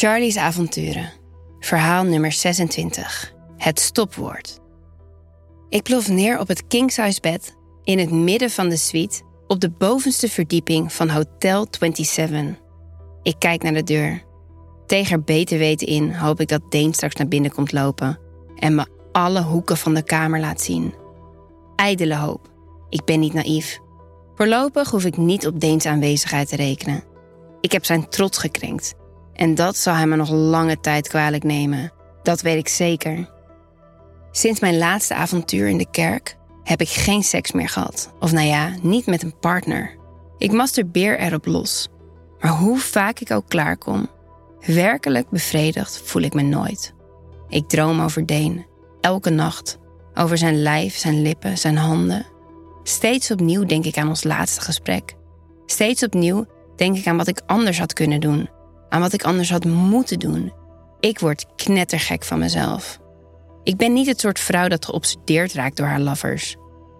Charlie's avonturen. Verhaal nummer 26. Het stopwoord. Ik plof neer op het kingsize bed in het midden van de suite op de bovenste verdieping van Hotel 27. Ik kijk naar de deur. Tegen er beter weten in hoop ik dat Deen straks naar binnen komt lopen en me alle hoeken van de kamer laat zien. Ijdele hoop. Ik ben niet naïef. Voorlopig hoef ik niet op Deens aanwezigheid te rekenen. Ik heb zijn trots gekrenkt. En dat zal hij me nog lange tijd kwalijk nemen. Dat weet ik zeker. Sinds mijn laatste avontuur in de kerk heb ik geen seks meer gehad. Of nou ja, niet met een partner. Ik masturbeer erop los. Maar hoe vaak ik ook klaarkom, werkelijk bevredigd voel ik me nooit. Ik droom over Deen, elke nacht. Over zijn lijf, zijn lippen, zijn handen. Steeds opnieuw denk ik aan ons laatste gesprek. Steeds opnieuw denk ik aan wat ik anders had kunnen doen. Aan wat ik anders had moeten doen. Ik word knettergek van mezelf. Ik ben niet het soort vrouw dat geobsedeerd raakt door haar lovers.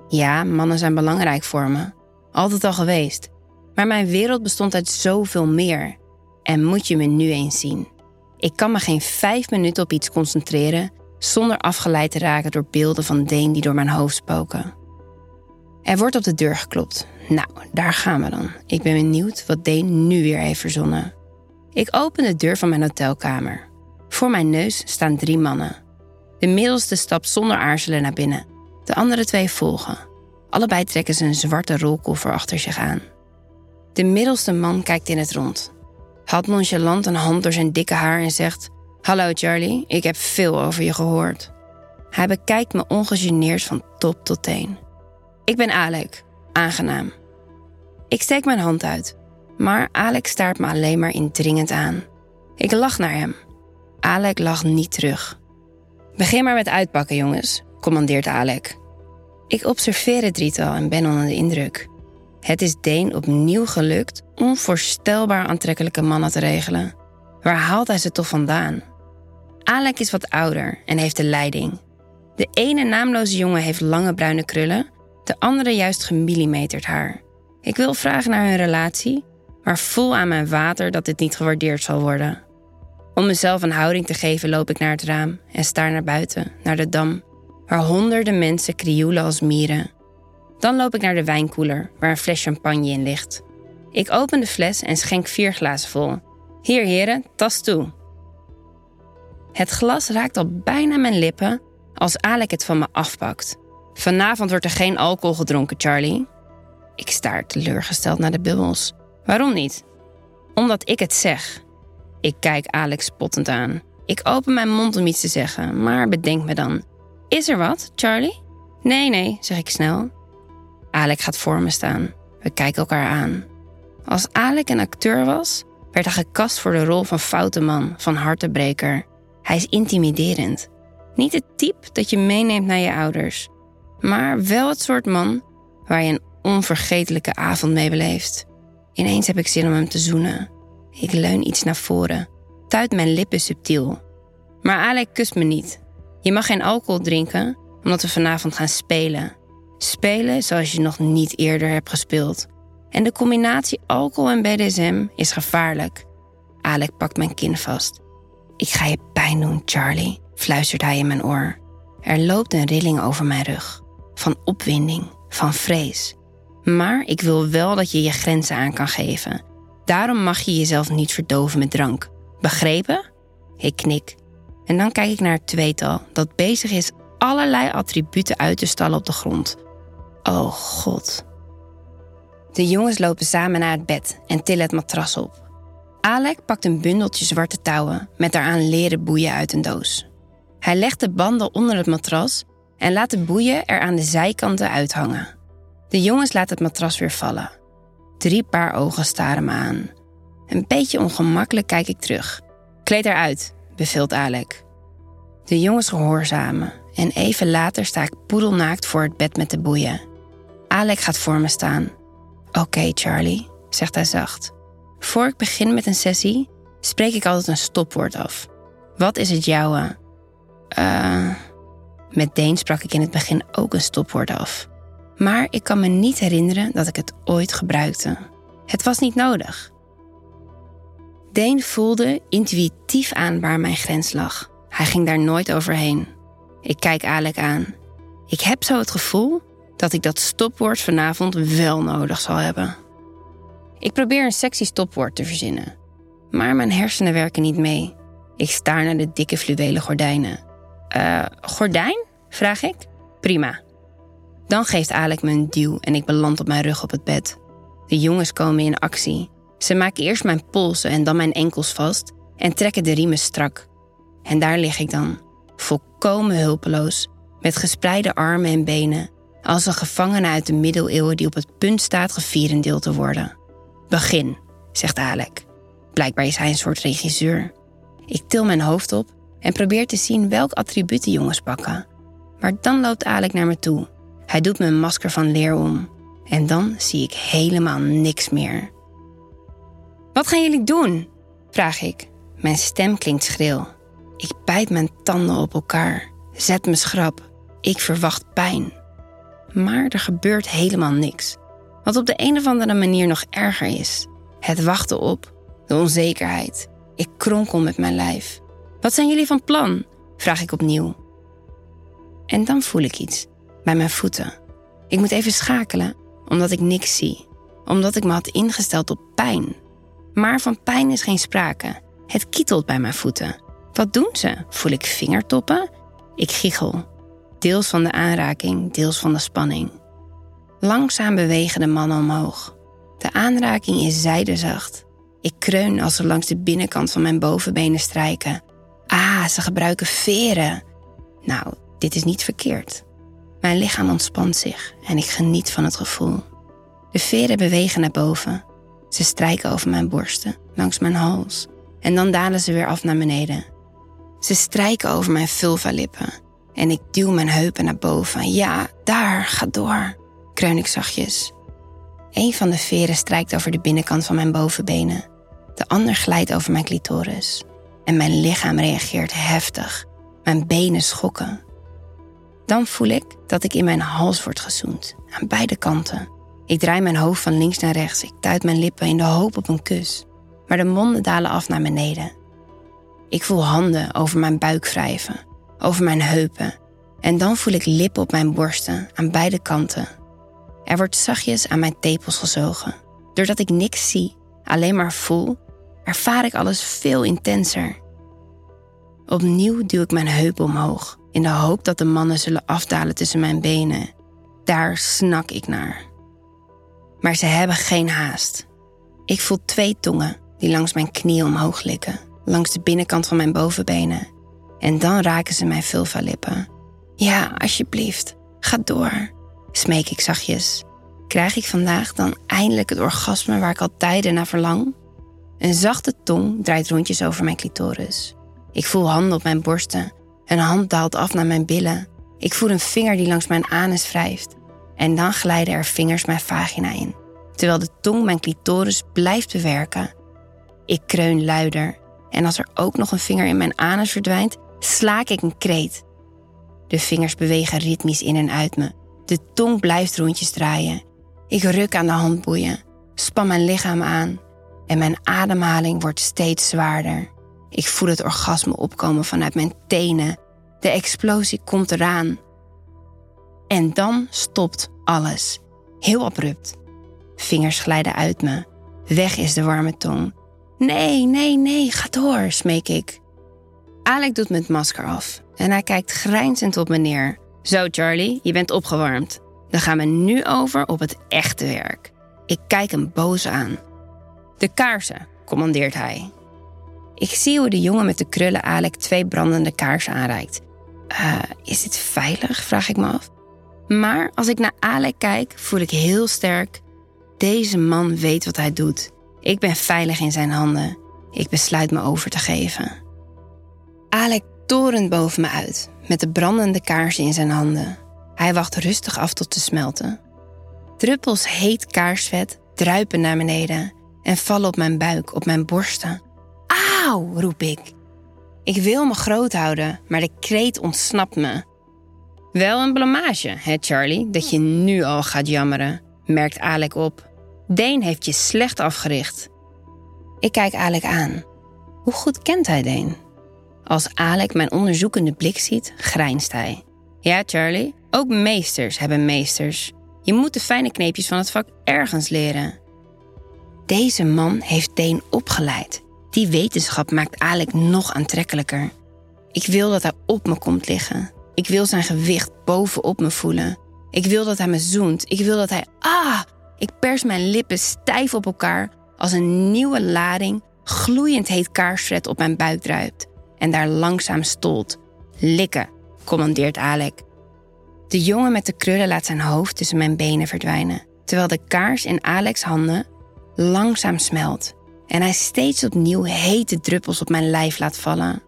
Ja, mannen zijn belangrijk voor me. Altijd al geweest. Maar mijn wereld bestond uit zoveel meer. En moet je me nu eens zien. Ik kan me geen vijf minuten op iets concentreren zonder afgeleid te raken door beelden van Deen die door mijn hoofd spoken. Er wordt op de deur geklopt. Nou, daar gaan we dan. Ik ben benieuwd wat Deen nu weer heeft verzonnen. Ik open de deur van mijn hotelkamer. Voor mijn neus staan drie mannen. De middelste stapt zonder aarzelen naar binnen. De andere twee volgen. Allebei trekken ze een zwarte rolkoffer achter zich aan. De middelste man kijkt in het rond. Haalt nonchalant een hand door zijn dikke haar en zegt: Hallo Charlie, ik heb veel over je gehoord. Hij bekijkt me ongegeneerd van top tot teen. Ik ben Alec, aangenaam. Ik steek mijn hand uit, maar Alec staart me alleen maar indringend aan. Ik lach naar hem. Alec lacht niet terug. Begin maar met uitpakken, jongens, commandeert Alec. Ik observeer het drietal en ben onder de indruk. Het is Deen opnieuw gelukt onvoorstelbaar aantrekkelijke mannen te regelen. Waar haalt hij ze toch vandaan? Alec is wat ouder en heeft de leiding. De ene naamloze jongen heeft lange bruine krullen, de andere juist gemillimeterd haar. Ik wil vragen naar hun relatie, maar voel aan mijn water dat dit niet gewaardeerd zal worden. Om mezelf een houding te geven loop ik naar het raam en staar naar buiten, naar de dam, waar honderden mensen krioelen als mieren. Dan loop ik naar de wijnkoeler, waar een fles champagne in ligt. Ik open de fles en schenk vier glazen vol. Hier, heren, tas toe. Het glas raakt al bijna mijn lippen als Alec het van me afpakt. Vanavond wordt er geen alcohol gedronken, Charlie. Ik staar teleurgesteld naar de bubbels. Waarom niet? Omdat ik het zeg. Ik kijk Alex spottend aan. Ik open mijn mond om iets te zeggen, maar bedenk me dan. Is er wat, Charlie? Nee, nee, zeg ik snel. Alec gaat voor me staan. We kijken elkaar aan. Als Alec een acteur was, werd hij gekast voor de rol van foute man, van hartebreker. Hij is intimiderend. Niet het type dat je meeneemt naar je ouders, maar wel het soort man waar je een onvergetelijke avond mee beleeft. Ineens heb ik zin om hem te zoenen. Ik leun iets naar voren, tuit mijn lippen subtiel. Maar Alec kust me niet. Je mag geen alcohol drinken, omdat we vanavond gaan spelen. Spelen zoals je nog niet eerder hebt gespeeld. En de combinatie alcohol en BDSM is gevaarlijk. Alec pakt mijn kin vast. Ik ga je pijn doen, Charlie, fluistert hij in mijn oor. Er loopt een rilling over mijn rug. Van opwinding, van vrees. Maar ik wil wel dat je je grenzen aan kan geven. Daarom mag je jezelf niet verdoven met drank. Begrepen? Ik knik. En dan kijk ik naar het tweetal dat bezig is allerlei attributen uit te stallen op de grond. Oh god. De jongens lopen samen naar het bed en tillen het matras op. Alec pakt een bundeltje zwarte touwen met daaraan leren boeien uit een doos. Hij legt de banden onder het matras en laat de boeien er aan de zijkanten uithangen. De jongens laten het matras weer vallen. Drie paar ogen staren me aan. Een beetje ongemakkelijk kijk ik terug. Kleed eruit, beveelt Alec. De jongens gehoorzamen en even later sta ik poedelnaakt voor het bed met de boeien. Alec gaat voor me staan. Oké, Charlie, zegt hij zacht. Voor ik begin met een sessie, spreek ik altijd een stopwoord af. Wat is het jouwe? Uh, met Deen sprak ik in het begin ook een stopwoord af. Maar ik kan me niet herinneren dat ik het ooit gebruikte. Het was niet nodig. Deen voelde intuïtief aan waar mijn grens lag. Hij ging daar nooit overheen. Ik kijk Alec aan. Ik heb zo het gevoel dat ik dat stopwoord vanavond wel nodig zal hebben. Ik probeer een sexy stopwoord te verzinnen. Maar mijn hersenen werken niet mee. Ik staar naar de dikke fluwelen gordijnen. Eh, gordijn? vraag ik. Prima. Dan geeft Alec me een duw en ik beland op mijn rug op het bed. De jongens komen in actie. Ze maken eerst mijn polsen en dan mijn enkels vast en trekken de riemen strak. En daar lig ik dan, volkomen hulpeloos, met gespreide armen en benen, als een gevangene uit de middeleeuwen die op het punt staat gevierendeeld te worden. Begin, zegt Alec. Blijkbaar is hij een soort regisseur. Ik til mijn hoofd op en probeer te zien welk attribuut de jongens pakken. Maar dan loopt Alec naar me toe. Hij doet een masker van leer om. En dan zie ik helemaal niks meer. Wat gaan jullie doen? vraag ik. Mijn stem klinkt schril. Ik bijt mijn tanden op elkaar, zet me schrap. Ik verwacht pijn. Maar er gebeurt helemaal niks. Wat op de een of andere manier nog erger is. Het wachten op, de onzekerheid. Ik kronkel met mijn lijf. Wat zijn jullie van plan? vraag ik opnieuw. En dan voel ik iets bij mijn voeten. Ik moet even schakelen, omdat ik niks zie. Omdat ik me had ingesteld op pijn. Maar van pijn is geen sprake. Het kietelt bij mijn voeten. Wat doen ze? Voel ik vingertoppen? Ik giechel. Deels van de aanraking, deels van de spanning. Langzaam bewegen de mannen omhoog. De aanraking is zijdezacht. Ik kreun als ze langs de binnenkant van mijn bovenbenen strijken. Ah, ze gebruiken veren. Nou, dit is niet verkeerd. Mijn lichaam ontspant zich en ik geniet van het gevoel. De veren bewegen naar boven. Ze strijken over mijn borsten, langs mijn hals. En dan dalen ze weer af naar beneden. Ze strijken over mijn vulva-lippen. En ik duw mijn heupen naar boven. Ja, daar, ga door, kreun ik zachtjes. Een van de veren strijkt over de binnenkant van mijn bovenbenen. De ander glijdt over mijn clitoris. En mijn lichaam reageert heftig. Mijn benen schokken. Dan voel ik dat ik in mijn hals word gezoend, aan beide kanten. Ik draai mijn hoofd van links naar rechts. Ik tuit mijn lippen in de hoop op een kus. Maar de monden dalen af naar beneden. Ik voel handen over mijn buik wrijven, over mijn heupen. En dan voel ik lippen op mijn borsten, aan beide kanten. Er wordt zachtjes aan mijn tepels gezogen. Doordat ik niks zie, alleen maar voel, ervaar ik alles veel intenser. Opnieuw duw ik mijn heupen omhoog, in de hoop dat de mannen zullen afdalen tussen mijn benen. Daar snak ik naar. Maar ze hebben geen haast. Ik voel twee tongen die langs mijn knieën omhoog likken, langs de binnenkant van mijn bovenbenen. En dan raken ze mijn vulva-lippen. Ja, alsjeblieft, ga door, smeek ik zachtjes. Krijg ik vandaag dan eindelijk het orgasme waar ik al tijden naar verlang? Een zachte tong draait rondjes over mijn clitoris. Ik voel handen op mijn borsten. Een hand daalt af naar mijn billen. Ik voel een vinger die langs mijn anus wrijft. En dan glijden er vingers mijn vagina in, terwijl de tong mijn clitoris blijft bewerken. Ik kreun luider en als er ook nog een vinger in mijn anus verdwijnt, slaak ik een kreet. De vingers bewegen ritmisch in en uit me. De tong blijft rondjes draaien. Ik ruk aan de handboeien, span mijn lichaam aan en mijn ademhaling wordt steeds zwaarder. Ik voel het orgasme opkomen vanuit mijn tenen. De explosie komt eraan. En dan stopt alles. Heel abrupt. Vingers glijden uit me. Weg is de warme tong. Nee, nee, nee, ga door, smeek ik. Alec doet het masker af en hij kijkt grijnzend op me neer. Zo, Charlie, je bent opgewarmd. Dan gaan we nu over op het echte werk. Ik kijk hem boos aan. De kaarsen, commandeert hij. Ik zie hoe de jongen met de krullen Alec twee brandende kaarsen aanreikt. Uh, is dit veilig? vraag ik me af. Maar als ik naar Alec kijk, voel ik heel sterk: deze man weet wat hij doet. Ik ben veilig in zijn handen. Ik besluit me over te geven. Alec torent boven me uit, met de brandende kaarsen in zijn handen. Hij wacht rustig af tot te smelten. Druppels heet kaarsvet druipen naar beneden en vallen op mijn buik, op mijn borsten. Auw, roep ik. Ik wil me groot houden, maar de kreet ontsnapt me. Wel een blamage, hè Charlie, dat je nu al gaat jammeren, merkt Alec op. Deen heeft je slecht afgericht. Ik kijk Alec aan. Hoe goed kent hij Deen? Als Alec mijn onderzoekende blik ziet, grijnst hij. Ja, Charlie, ook meesters hebben meesters. Je moet de fijne kneepjes van het vak ergens leren. Deze man heeft Deen opgeleid. Die wetenschap maakt Alec nog aantrekkelijker. Ik wil dat hij op me komt liggen. Ik wil zijn gewicht bovenop me voelen. Ik wil dat hij me zoent. Ik wil dat hij. Ah! Ik pers mijn lippen stijf op elkaar als een nieuwe lading gloeiend heet kaarsvet op mijn buik druipt en daar langzaam stolt. Likken, commandeert Alec. De jongen met de krullen laat zijn hoofd tussen mijn benen verdwijnen, terwijl de kaars in Alex' handen langzaam smelt en hij steeds opnieuw hete druppels op mijn lijf laat vallen.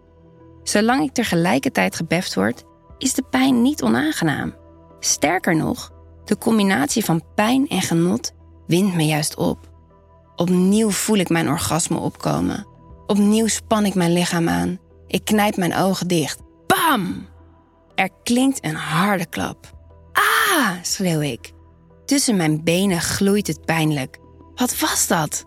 Zolang ik tegelijkertijd gebeft word, is de pijn niet onaangenaam. Sterker nog, de combinatie van pijn en genot wint me juist op. Opnieuw voel ik mijn orgasme opkomen. Opnieuw span ik mijn lichaam aan. Ik knijp mijn ogen dicht. Bam! Er klinkt een harde klap. Ah! schreeuw ik. Tussen mijn benen gloeit het pijnlijk. Wat was dat?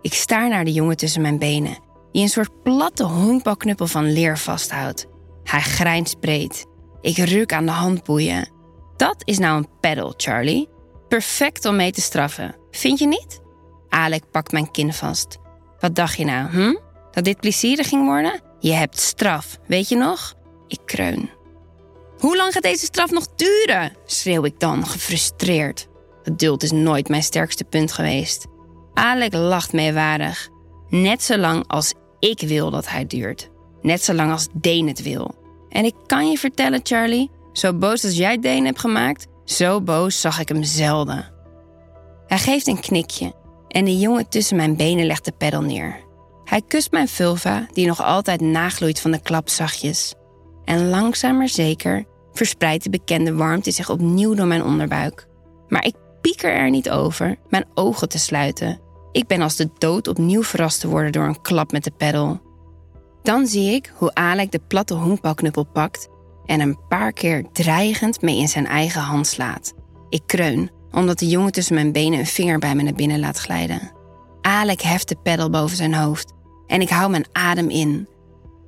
Ik staar naar de jongen tussen mijn benen, die een soort platte honkbalknuppel van leer vasthoudt. Hij grijnst breed. Ik ruk aan de handboeien. Dat is nou een peddel, Charlie. Perfect om mee te straffen. Vind je niet? Alec pakt mijn kin vast. Wat dacht je nou, hm? Dat dit plezierig ging worden? Je hebt straf, weet je nog? Ik kreun. Hoe lang gaat deze straf nog duren? schreeuw ik dan, gefrustreerd. Geduld is nooit mijn sterkste punt geweest. Alec lacht meewarig. Net zo lang als ik wil dat hij duurt. Net zo lang als Deen het wil. En ik kan je vertellen, Charlie, zo boos als jij Deen hebt gemaakt, zo boos zag ik hem zelden. Hij geeft een knikje en de jongen tussen mijn benen legt de peddel neer. Hij kust mijn vulva, die nog altijd nagloeit van de klap zachtjes. En langzaam maar zeker verspreidt de bekende warmte zich opnieuw door mijn onderbuik. Maar ik pieker er niet over mijn ogen te sluiten. Ik ben als de dood opnieuw verrast te worden door een klap met de peddel. Dan zie ik hoe Alec de platte honkbalknuppel pakt en een paar keer dreigend mee in zijn eigen hand slaat. Ik kreun, omdat de jongen tussen mijn benen een vinger bij me naar binnen laat glijden. Alec heft de peddel boven zijn hoofd en ik hou mijn adem in.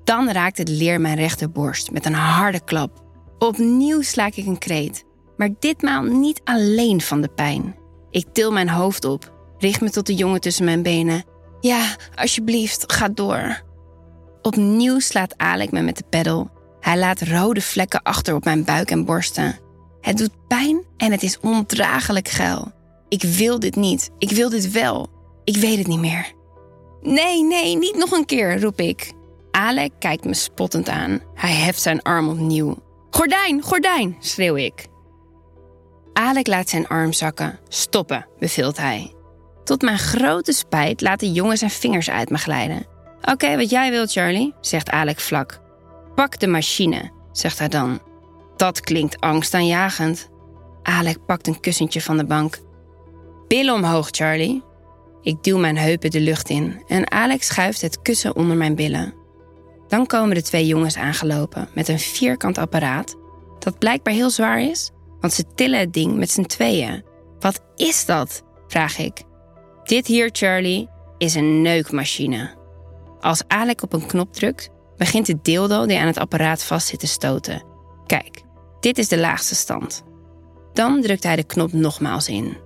Dan raakt het leer mijn rechterborst met een harde klap. Opnieuw slaak ik een kreet, maar ditmaal niet alleen van de pijn. Ik til mijn hoofd op, richt me tot de jongen tussen mijn benen. Ja, alsjeblieft, ga door. Opnieuw slaat Alec me met de peddel. Hij laat rode vlekken achter op mijn buik en borsten. Het doet pijn en het is ondraaglijk geil. Ik wil dit niet. Ik wil dit wel. Ik weet het niet meer. Nee, nee, niet nog een keer, roep ik. Alec kijkt me spottend aan. Hij heft zijn arm opnieuw. Gordijn, gordijn, schreeuw ik. Alec laat zijn arm zakken. Stoppen, beveelt hij. Tot mijn grote spijt laat de jongen zijn vingers uit me glijden. Oké, wat jij wilt, Charlie, zegt Alec vlak. Pak de machine, zegt hij dan. Dat klinkt angstaanjagend. Alec pakt een kussentje van de bank. Billen omhoog, Charlie. Ik duw mijn heupen de lucht in en Alex schuift het kussen onder mijn billen. Dan komen de twee jongens aangelopen met een vierkant apparaat dat blijkbaar heel zwaar is, want ze tillen het ding met z'n tweeën. Wat is dat? vraag ik. Dit hier, Charlie, is een neukmachine. Als Alec op een knop drukt, begint de dildo die aan het apparaat vastzit te stoten. Kijk, dit is de laagste stand. Dan drukt hij de knop nogmaals in.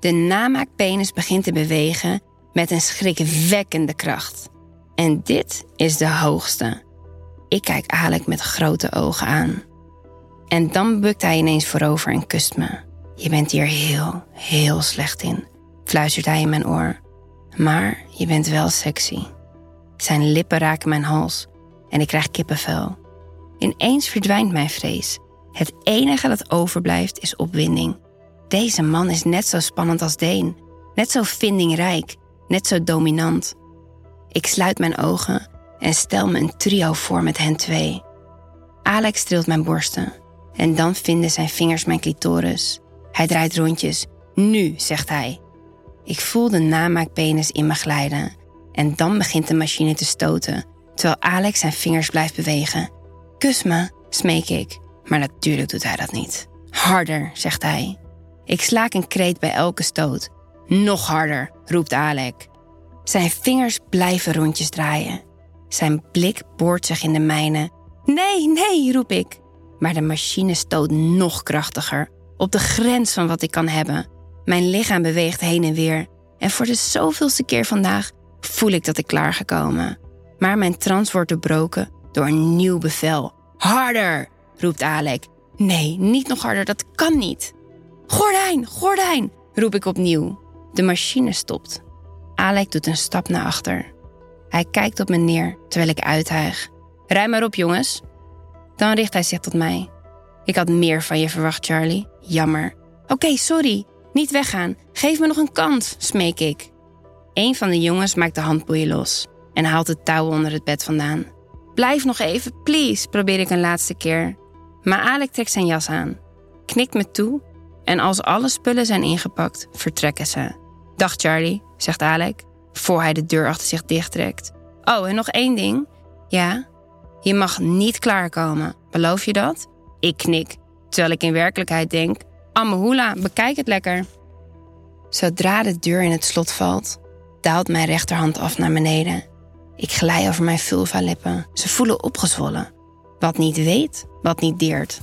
De namaakpenis begint te bewegen met een schrikwekkende kracht. En dit is de hoogste. Ik kijk Alec met grote ogen aan. En dan bukt hij ineens voorover en kust me. Je bent hier heel, heel slecht in, fluistert hij in mijn oor. Maar je bent wel sexy. Zijn lippen raken mijn hals en ik krijg kippenvel. Ineens verdwijnt mijn vrees. Het enige dat overblijft is opwinding. Deze man is net zo spannend als Deen, net zo vindingrijk, net zo dominant. Ik sluit mijn ogen en stel me een trio voor met hen twee. Alex streelt mijn borsten en dan vinden zijn vingers mijn clitoris. Hij draait rondjes. Nu, zegt hij. Ik voel de namaakpenis in me glijden en dan begint de machine te stoten, terwijl Alex zijn vingers blijft bewegen. Kus me, smeek ik, maar natuurlijk doet hij dat niet. Harder, zegt hij. Ik slaak een kreet bij elke stoot. Nog harder, roept Alec. Zijn vingers blijven rondjes draaien Zijn blik boort zich in de mijne. Nee, nee, roep ik. Maar de machine stoot nog krachtiger, op de grens van wat ik kan hebben. Mijn lichaam beweegt heen en weer. En voor de zoveelste keer vandaag voel ik dat ik klaargekomen. Maar mijn trance wordt doorbroken door een nieuw bevel. Harder, roept Alek. Nee, niet nog harder, dat kan niet. Gordijn, gordijn, roep ik opnieuw. De machine stopt. Alek doet een stap naar achter. Hij kijkt op me neer terwijl ik uithijg. Ruim maar op, jongens. Dan richt hij zich tot mij. Ik had meer van je verwacht, Charlie. Jammer. Oké, sorry. Niet weggaan. Geef me nog een kans, smeek ik. Een van de jongens maakt de handboeien los en haalt het touw onder het bed vandaan. Blijf nog even, please, probeer ik een laatste keer. Maar Alec trekt zijn jas aan, knikt me toe en als alle spullen zijn ingepakt, vertrekken ze. Dag Charlie, zegt Alec, voor hij de deur achter zich dichttrekt. Oh, en nog één ding. Ja, je mag niet klaarkomen. Beloof je dat? Ik knik, terwijl ik in werkelijkheid denk: Amahula, bekijk het lekker. Zodra de deur in het slot valt, daalt mijn rechterhand af naar beneden. Ik glij over mijn vulva-lippen. Ze voelen opgezwollen. Wat niet weet, wat niet deert.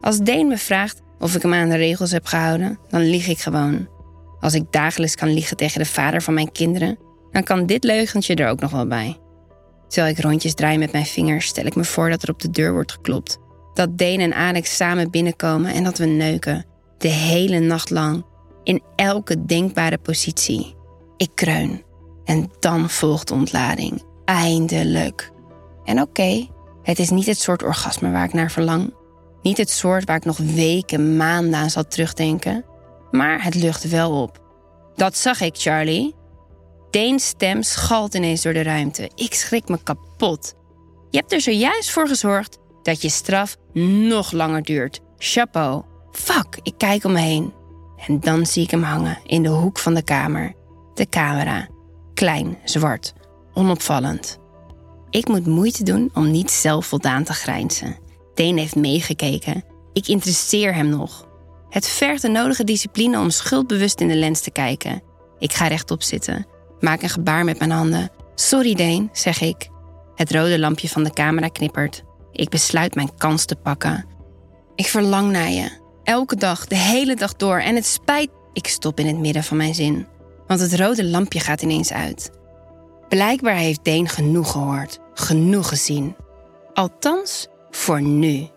Als Deen me vraagt of ik hem aan de regels heb gehouden, dan lieg ik gewoon. Als ik dagelijks kan liegen tegen de vader van mijn kinderen, dan kan dit leugentje er ook nog wel bij. Terwijl ik rondjes draai met mijn vingers, stel ik me voor dat er op de deur wordt geklopt. Dat Deen en Alex samen binnenkomen en dat we neuken. De hele nacht lang. In elke denkbare positie. Ik kreun. En dan volgt ontlading. Eindelijk. En oké, het is niet het soort orgasme waar ik naar verlang. Niet het soort waar ik nog weken, maanden aan zal terugdenken. Maar het lucht wel op. Dat zag ik, Charlie. Deens stem schalt ineens door de ruimte. Ik schrik me kapot. Je hebt er zojuist voor gezorgd dat je straf nog langer duurt. Chapeau. Fuck, ik kijk om me heen. En dan zie ik hem hangen in de hoek van de kamer. De camera. Klein, zwart, onopvallend. Ik moet moeite doen om niet zelf voldaan te grijnzen. Deen heeft meegekeken. Ik interesseer hem nog. Het vergt de nodige discipline om schuldbewust in de lens te kijken. Ik ga rechtop zitten, maak een gebaar met mijn handen. Sorry, Deen, zeg ik. Het rode lampje van de camera knippert. Ik besluit mijn kans te pakken. Ik verlang naar je. Elke dag, de hele dag door. En het spijt. Ik stop in het midden van mijn zin. Want het rode lampje gaat ineens uit. Blijkbaar heeft Deen genoeg gehoord, genoeg gezien. Althans, voor nu.